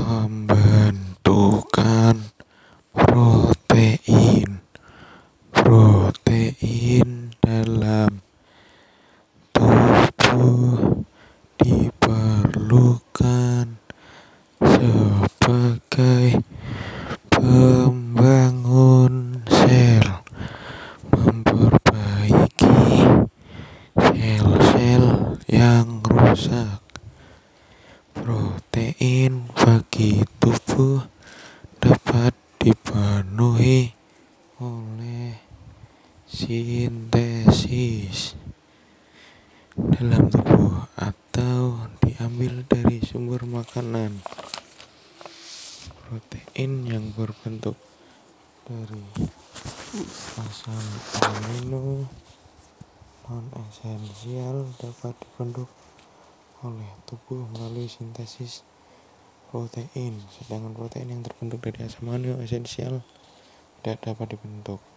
pembentukan protein. Protein dalam tubuh diperlukan sebagai pembangun sel memperbaiki sel-sel yang rusak protein bagi tubuh dapat dipenuhi oleh sintesis dalam tubuh atau diambil dari sumber makanan. Protein yang berbentuk dari asam amino non esensial dapat dibentuk oleh tubuh melalui sintesis protein, sedangkan protein yang terbentuk dari asam amino esensial tidak dapat dibentuk.